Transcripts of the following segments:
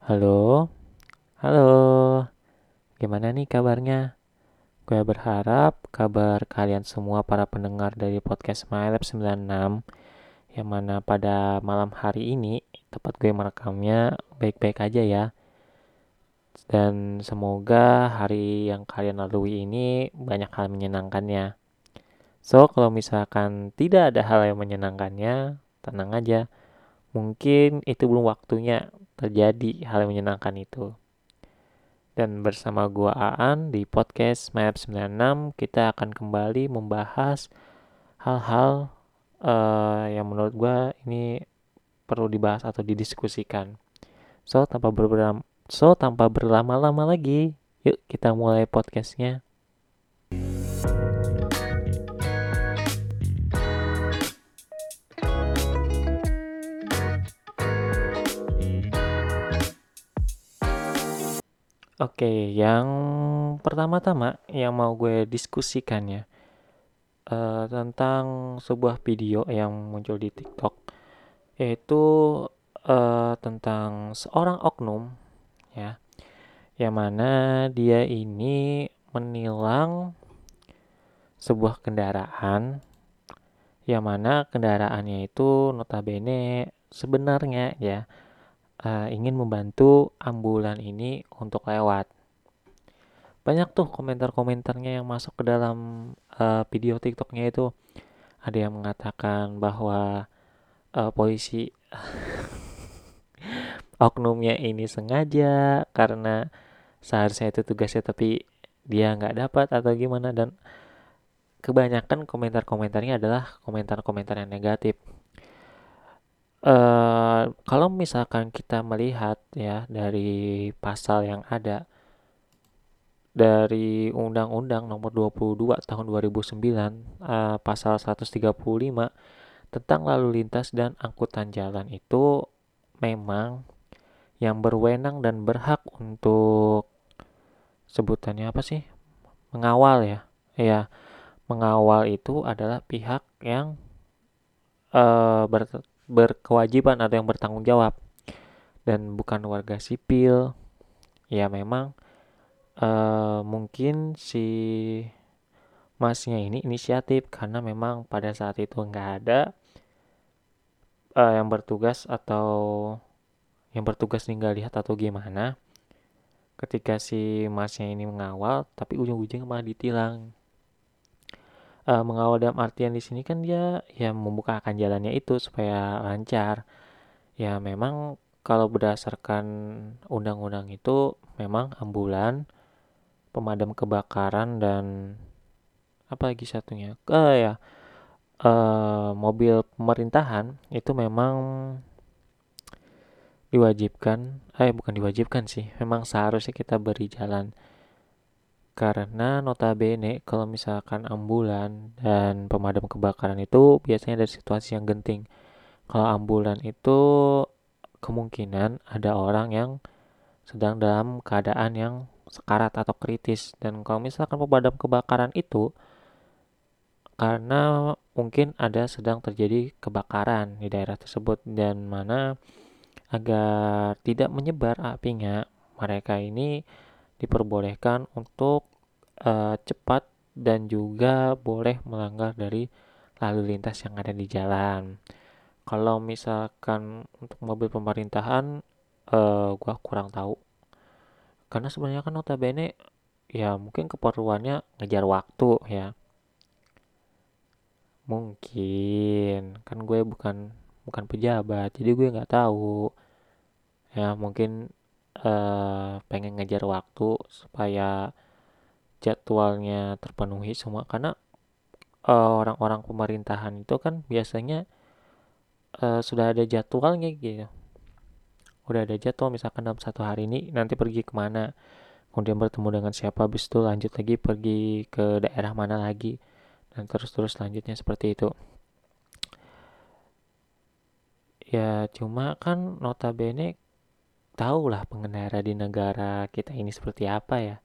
Halo, halo, gimana nih kabarnya? Gue berharap kabar kalian semua para pendengar dari podcast MyLab 96 yang mana pada malam hari ini tepat gue merekamnya baik-baik aja ya. Dan semoga hari yang kalian lalui ini banyak hal menyenangkannya. So, kalau misalkan tidak ada hal yang menyenangkannya, tenang aja. Mungkin itu belum waktunya terjadi hal yang menyenangkan itu. Dan bersama gua Aan di podcast Map 96 kita akan kembali membahas hal-hal uh, yang menurut gua ini perlu dibahas atau didiskusikan. So tanpa berlama so tanpa berlama-lama lagi, yuk kita mulai podcastnya. Oke, yang pertama-tama yang mau gue diskusikan ya uh, tentang sebuah video yang muncul di TikTok yaitu uh, tentang seorang oknum ya yang mana dia ini menilang sebuah kendaraan yang mana kendaraannya itu notabene sebenarnya ya uh, ingin membantu ambulan ini untuk lewat. Banyak tuh komentar-komentarnya yang masuk ke dalam uh, video TikToknya itu. Ada yang mengatakan bahwa uh, polisi oknumnya ini sengaja karena seharusnya itu tugasnya tapi dia nggak dapat atau gimana dan kebanyakan komentar-komentarnya adalah komentar-komentar yang negatif Uh, kalau misalkan kita melihat ya dari pasal yang ada dari Undang-Undang Nomor 22 Tahun 2009 uh, pasal 135 tentang lalu lintas dan angkutan jalan itu memang yang berwenang dan berhak untuk sebutannya apa sih? mengawal ya. Ya, mengawal itu adalah pihak yang uh, ber berkewajiban atau yang bertanggung jawab. Dan bukan warga sipil. Ya memang uh, mungkin si masnya ini inisiatif. Karena memang pada saat itu nggak ada uh, yang bertugas atau yang bertugas tinggal lihat atau gimana. Ketika si masnya ini mengawal tapi ujung-ujungnya malah ditilang uh, mengawal dalam artian di sini kan dia ya membukakan jalannya itu supaya lancar. Ya memang kalau berdasarkan undang-undang itu memang ambulan, pemadam kebakaran dan apa lagi satunya? Uh, ya uh, mobil pemerintahan itu memang diwajibkan, eh bukan diwajibkan sih, memang seharusnya kita beri jalan karena notabene kalau misalkan ambulan dan pemadam kebakaran itu biasanya dari situasi yang genting. Kalau ambulan itu kemungkinan ada orang yang sedang dalam keadaan yang sekarat atau kritis dan kalau misalkan pemadam kebakaran itu karena mungkin ada sedang terjadi kebakaran di daerah tersebut dan mana agar tidak menyebar apinya mereka ini diperbolehkan untuk uh, cepat dan juga boleh melanggar dari lalu lintas yang ada di jalan. Kalau misalkan untuk mobil pemerintahan, uh, gua kurang tahu. Karena sebenarnya kan notabene ya mungkin keperluannya ngejar waktu ya. Mungkin kan gue bukan bukan pejabat, jadi gue nggak tahu. Ya mungkin uh, pengen ngejar waktu supaya jadwalnya terpenuhi semua. Karena uh, orang-orang pemerintahan itu kan biasanya uh, sudah ada jadwalnya gitu. Udah ada jadwal misalkan dalam satu hari ini nanti pergi ke mana kemudian bertemu dengan siapa habis itu lanjut lagi pergi ke daerah mana lagi dan terus-terus selanjutnya seperti itu. Ya cuma kan notabene tahulah pengendara di negara kita ini seperti apa ya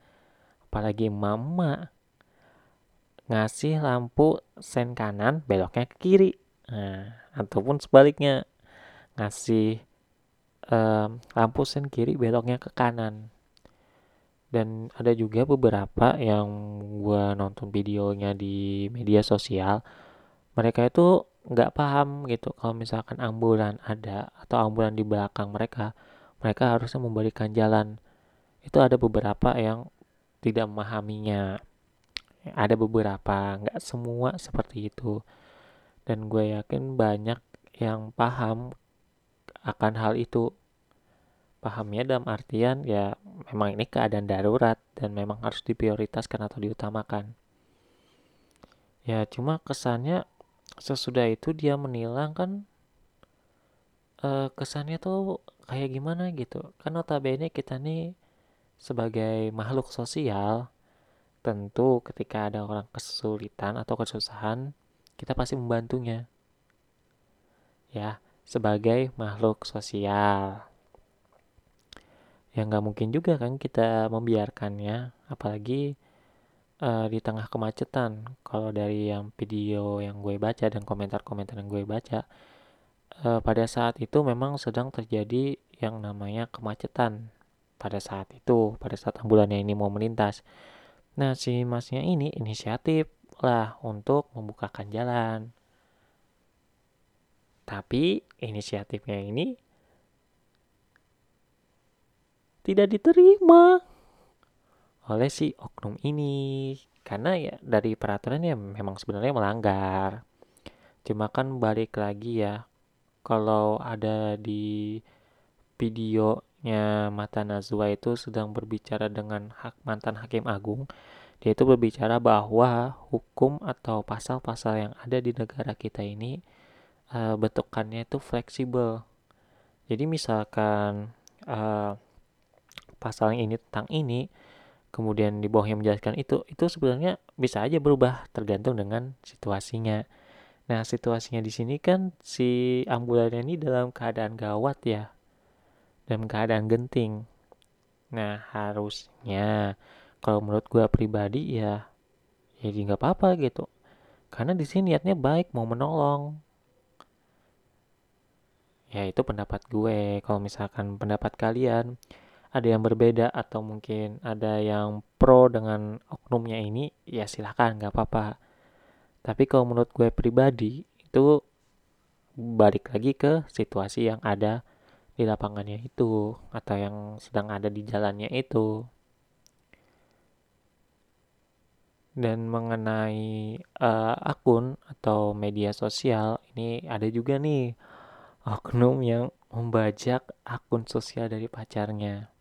apalagi mama ngasih lampu sen kanan beloknya ke kiri. Nah, ataupun sebaliknya ngasih um, lampu sen kiri beloknya ke kanan. Dan ada juga beberapa yang gue nonton videonya di media sosial mereka itu nggak paham gitu kalau misalkan ambulan ada atau ambulan di belakang mereka mereka harusnya memberikan jalan. Itu ada beberapa yang tidak memahaminya ada beberapa nggak semua seperti itu dan gue yakin banyak yang paham akan hal itu pahamnya dalam artian ya memang ini keadaan darurat dan memang harus diprioritaskan atau diutamakan. Ya cuma kesannya sesudah itu dia menilang kan uh, kesannya tuh kayak gimana gitu. Kan notabene kita nih sebagai makhluk sosial tentu ketika ada orang kesulitan atau kesusahan kita pasti membantunya. Ya, sebagai makhluk sosial. Ya nggak mungkin juga kan kita membiarkannya apalagi uh, di tengah kemacetan. Kalau dari yang video yang gue baca dan komentar-komentar yang gue baca uh, pada saat itu memang sedang terjadi yang namanya kemacetan pada saat itu pada saat ambulannya ini mau melintas. Nah si masnya ini inisiatif lah untuk membukakan jalan. Tapi inisiatifnya ini tidak diterima oleh si oknum ini. Karena ya dari peraturannya memang sebenarnya melanggar. Cuma kan balik lagi ya kalau ada di videonya Mata Nazwa itu sedang berbicara dengan hak mantan hakim agung. Dia itu berbicara bahwa hukum atau pasal-pasal yang ada di negara kita ini uh, bentukannya itu fleksibel. Jadi misalkan uh, pasal ini tentang ini kemudian di bawahnya menjelaskan itu itu sebenarnya bisa aja berubah tergantung dengan situasinya. Nah situasinya di sini kan si ambulannya ini dalam keadaan gawat ya dalam keadaan genting. Nah harusnya kalau menurut gue pribadi ya jadi nggak apa-apa gitu. Karena di sini niatnya baik mau menolong. Ya itu pendapat gue. Kalau misalkan pendapat kalian ada yang berbeda atau mungkin ada yang pro dengan oknumnya ini ya silahkan nggak apa-apa. Tapi kalau menurut gue pribadi itu balik lagi ke situasi yang ada di lapangannya itu atau yang sedang ada di jalannya itu. Dan mengenai uh, akun atau media sosial ini ada juga nih oknum yang membajak akun sosial dari pacarnya.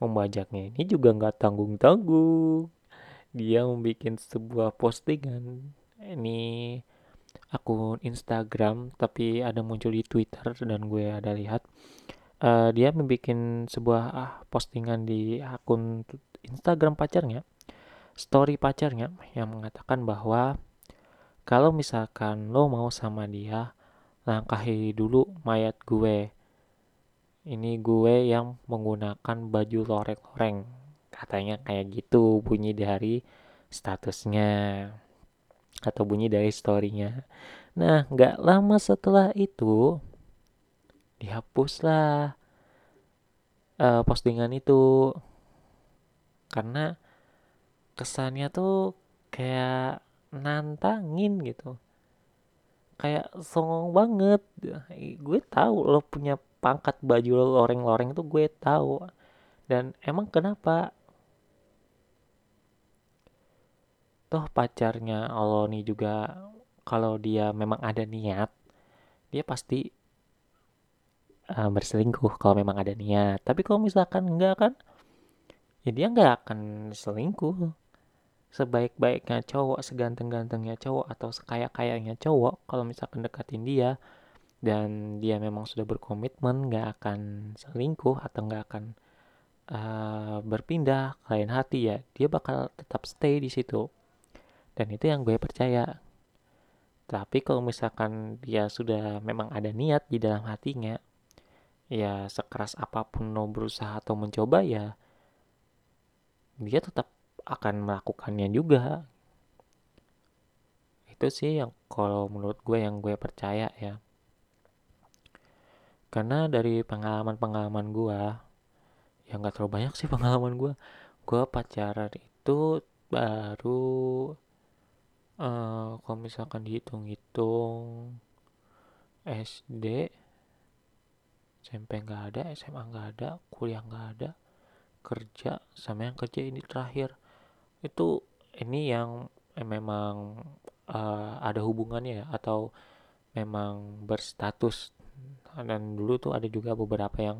Membajaknya ini juga nggak tanggung-tanggung. Dia membuat sebuah postingan. Ini akun Instagram tapi ada muncul di Twitter dan gue ada lihat. Uh, dia membuat sebuah ah, postingan di akun Instagram pacarnya story pacarnya yang mengatakan bahwa kalau misalkan lo mau sama dia langkahi dulu mayat gue. Ini gue yang menggunakan baju loreng-loreng. Katanya kayak gitu bunyi dari statusnya atau bunyi dari storynya. Nah nggak lama setelah itu dihapuslah uh, postingan itu. Karena kesannya tuh kayak nantangin gitu. Kayak songong banget. Gue tahu lo punya pangkat baju loreng-loreng tuh gue tahu. Dan emang kenapa toh pacarnya nih juga kalau dia memang ada niat dia pasti uh, berselingkuh kalau memang ada niat. Tapi kalau misalkan enggak kan ya dia nggak akan selingkuh. Sebaik-baiknya cowok seganteng-gantengnya cowok atau sekaya-kayanya cowok kalau misalkan deketin dia dan dia memang sudah berkomitmen nggak akan selingkuh atau nggak akan uh, berpindah ke lain hati ya dia bakal tetap stay di situ dan itu yang gue percaya. Tapi kalau misalkan dia sudah memang ada niat di dalam hatinya ya sekeras apa pun lo berusaha atau mencoba ya dia tetap akan melakukannya juga. Itu sih yang kalau menurut gue yang gue percaya ya. Karena dari pengalaman-pengalaman gue ya nggak terlalu banyak sih pengalaman gue gue pacaran itu baru uh, kalau misalkan dihitung-hitung SD SMP nggak ada SMA nggak ada kuliah nggak ada kerja sama yang kerja ini terakhir. Itu ini yang eh, memang uh, ada hubungannya ya atau memang berstatus. Dan dulu tuh ada juga beberapa yang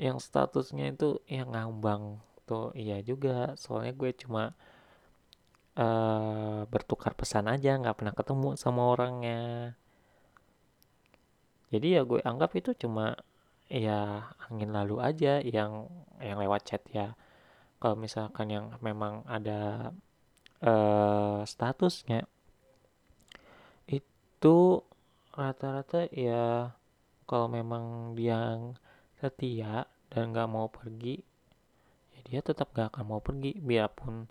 yang statusnya itu yang ngambang tuh. Iya juga soalnya gue cuma uh, bertukar pesan aja nggak pernah ketemu sama orangnya. Jadi ya gue anggap itu cuma ya angin lalu aja yang yang lewat chat ya. Kalau misalkan yang memang ada uh, statusnya itu rata-rata ya kalau memang dia setia dan nggak mau pergi ya dia tetap gak akan mau pergi. Biarpun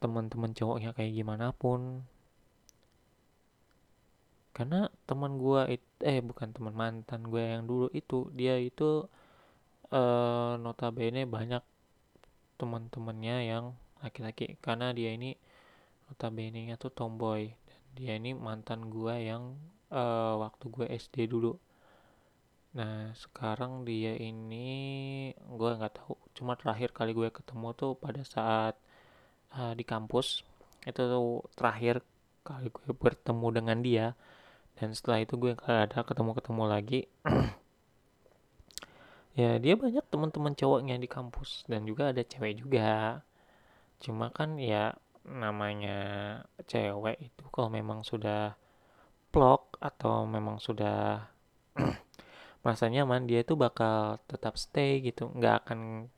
teman-teman cowoknya kayak gimana pun. Karena teman gue eh bukan teman mantan gue yang dulu itu dia itu uh, notabene banyak teman-temannya yang laki-laki. Karena dia ini notabene nya tuh tomboy. Dan dia ini mantan gue yang uh, waktu gue SD dulu. Nah sekarang dia ini gue nggak tahu. Cuma terakhir kali gue ketemu tuh pada saat uh, di kampus itu tuh terakhir kali gue bertemu dengan dia. Dan setelah itu gue gak ada ketemu-ketemu lagi. Ya dia banyak teman-teman cowoknya di kampus dan juga ada cewek juga. Cuma kan ya namanya cewek itu kalau memang sudah plok atau memang sudah merasa nyaman dia itu bakal tetap stay gitu. Nggak akan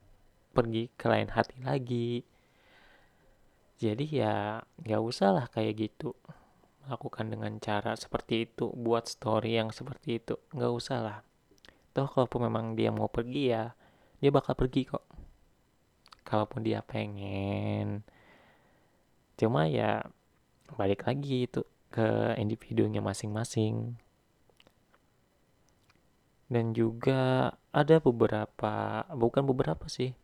pergi ke lain hati lagi jadi ya nggak usah lah kayak gitu. Melakukan dengan cara seperti itu buat story yang seperti itu. Nggak usah lah. Toh kalaupun memang dia mau pergi ya dia bakal pergi kok. Kalaupun dia pengen. Cuma ya balik lagi itu ke individunya masing-masing. Dan juga ada beberapa bukan beberapa sih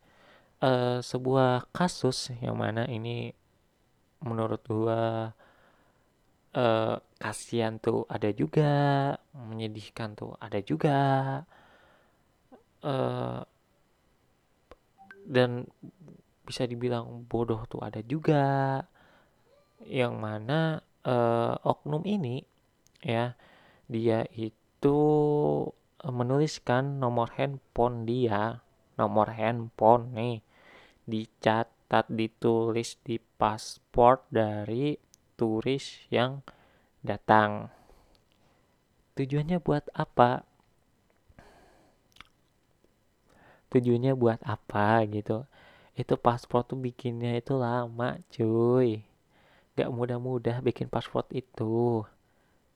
uh, sebuah kasus yang mana ini menurut gua uh, kasihan tuh ada juga menyedihkan tuh ada juga. Uh, dan bisa dibilang bodoh tuh ada juga. Yang mana uh, oknum ini ya dia itu menuliskan nomor handphone dia nomor handphone nih dicatat ditulis di paspor dari turis yang datang. Tujuannya buat apa? Tujuannya buat apa gitu? Itu paspor tuh bikinnya itu lama cuy. Gak mudah-mudah bikin password itu.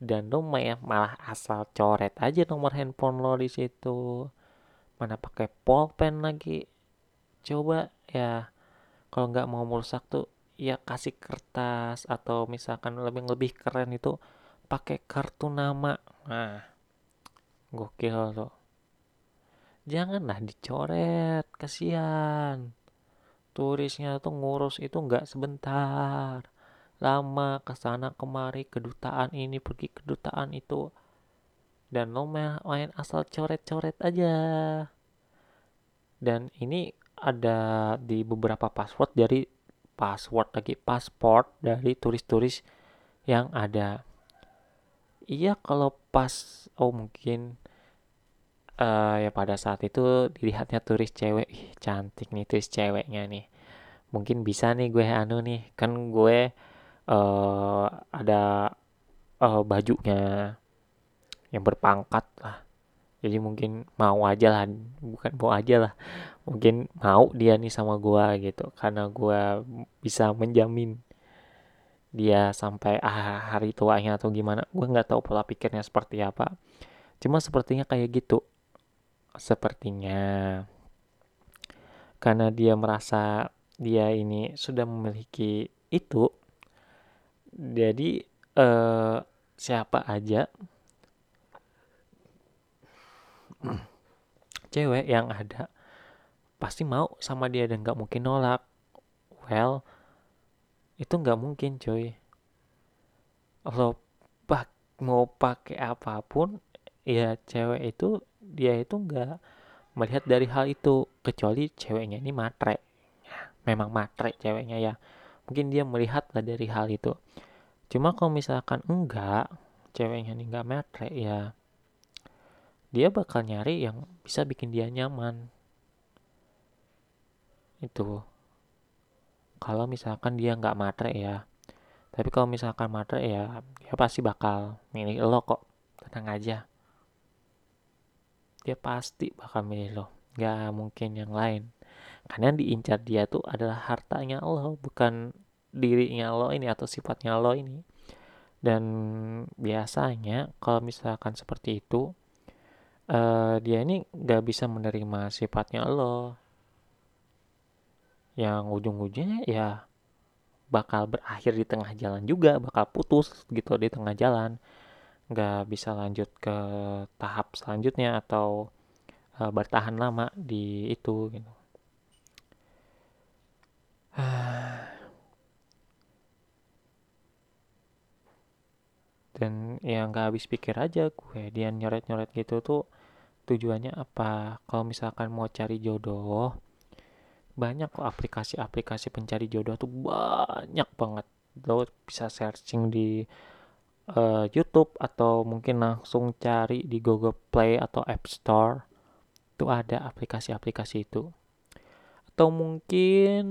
Dan lo malah asal coret aja nomor handphone lo di situ. Mana pakai pulpen lagi? Coba ya kalau nggak mau merusak tuh ya kasih kertas atau misalkan lebih lebih keren itu pakai kartu nama. Nah. Gokil tuh. Janganlah dicoret kasihan. Turisnya tuh ngurus itu nggak sebentar. Lama ke sana kemari kedutaan ini pergi kedutaan itu. Dan lo main asal coret-coret aja. Dan ini ada di beberapa password dari password lagi pasport dari turis-turis yang ada. Iya kalau pas oh mungkin uh, ya pada saat itu dilihatnya turis cewek. Ih, cantik nih turis ceweknya nih. Mungkin bisa nih gue anu nih kan gue uh, ada uh, bajunya yang berpangkat lah. Jadi mungkin mau aja lah bukan mau aja lah mungkin mau dia nih sama gua gitu. Karena gua bisa menjamin dia sampai ah, hari tuanya atau gimana. Gua nggak tahu pola pikirnya seperti apa. Cuma sepertinya kayak gitu. Sepertinya karena dia merasa dia ini sudah memiliki itu jadi eh, siapa aja cewek yang ada pasti mau sama dia dan nggak mungkin nolak. Well itu nggak mungkin coy. Lo pak mau pakai apa pun ya cewek itu dia itu nggak melihat dari hal itu kecuali ceweknya ini matre. Memang matre ceweknya ya. Mungkin dia melihat lah dari hal itu. Cuma kalau misalkan enggak ceweknya ini enggak matre ya dia bakal nyari yang bisa bikin dia nyaman itu. Kalau misalkan dia nggak matre ya tapi kalau misalkan matre ya dia pasti bakal milih lo kok. Tenang aja. Dia pasti bakal milih lo. Nggak mungkin yang lain. Karena yang diincar dia tuh adalah hartanya lo bukan dirinya lo ini atau sifatnya lo ini. Dan biasanya kalau misalkan seperti itu uh, dia ini nggak bisa menerima sifatnya lo yang ujung-ujungnya ya bakal berakhir di tengah jalan juga bakal putus gitu di tengah jalan. Nggak bisa lanjut ke tahap selanjutnya atau uh, bertahan lama di itu gitu. Dan ya nggak habis pikir aja gue dia nyoret-nyoret gitu tuh tujuannya apa? Kalau misalkan mau cari jodoh banyak kok aplikasi-aplikasi pencari jodoh tuh banyak banget. Lo bisa searching di uh, YouTube atau mungkin langsung cari di Google Play atau App Store. Itu ada aplikasi-aplikasi itu. Atau mungkin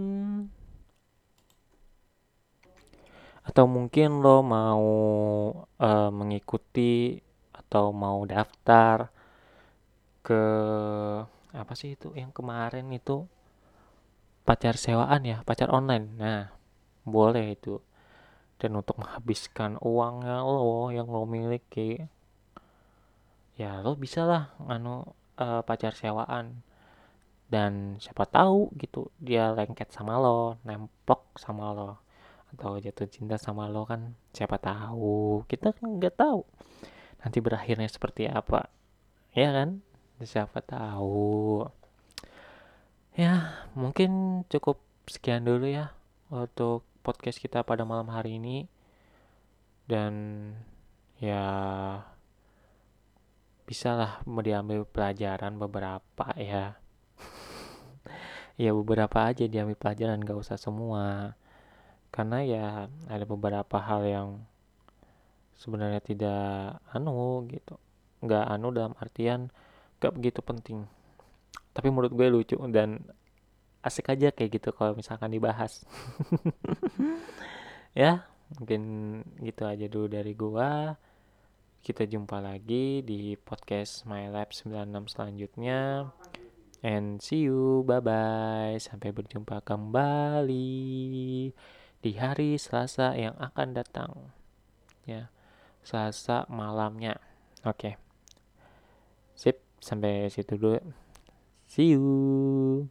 atau mungkin lo mau uh, mengikuti atau mau daftar ke apa sih itu yang kemarin itu pacar sewaan ya pacar online. Nah boleh itu. Dan untuk menghabiskan uangnya lo yang lo miliki ya lo bisa lah anu uh, pacar sewaan. Dan siapa tahu gitu dia lengket sama lo nemplok sama lo atau jatuh cinta sama lo kan siapa tahu. Kita kan nggak tahu nanti berakhirnya seperti apa. Ya kan? Siapa tahu ya mungkin cukup sekian dulu ya untuk podcast kita pada malam hari ini. Dan ya bisalah diambil pelajaran beberapa ya. Ya beberapa aja diambil pelajaran gak usah semua. Karena ya ada beberapa hal yang sebenarnya tidak anu gitu. Nggak anu dalam artian gak begitu penting tapi menurut gue lucu dan asik aja kayak gitu kalau misalkan dibahas ya mungkin gitu aja dulu dari gua kita jumpa lagi di podcast My Lab 96 selanjutnya and see you bye bye sampai berjumpa kembali di hari Selasa yang akan datang. Ya, Selasa malamnya. Oke. Okay. Sip, sampai situ dulu. See you.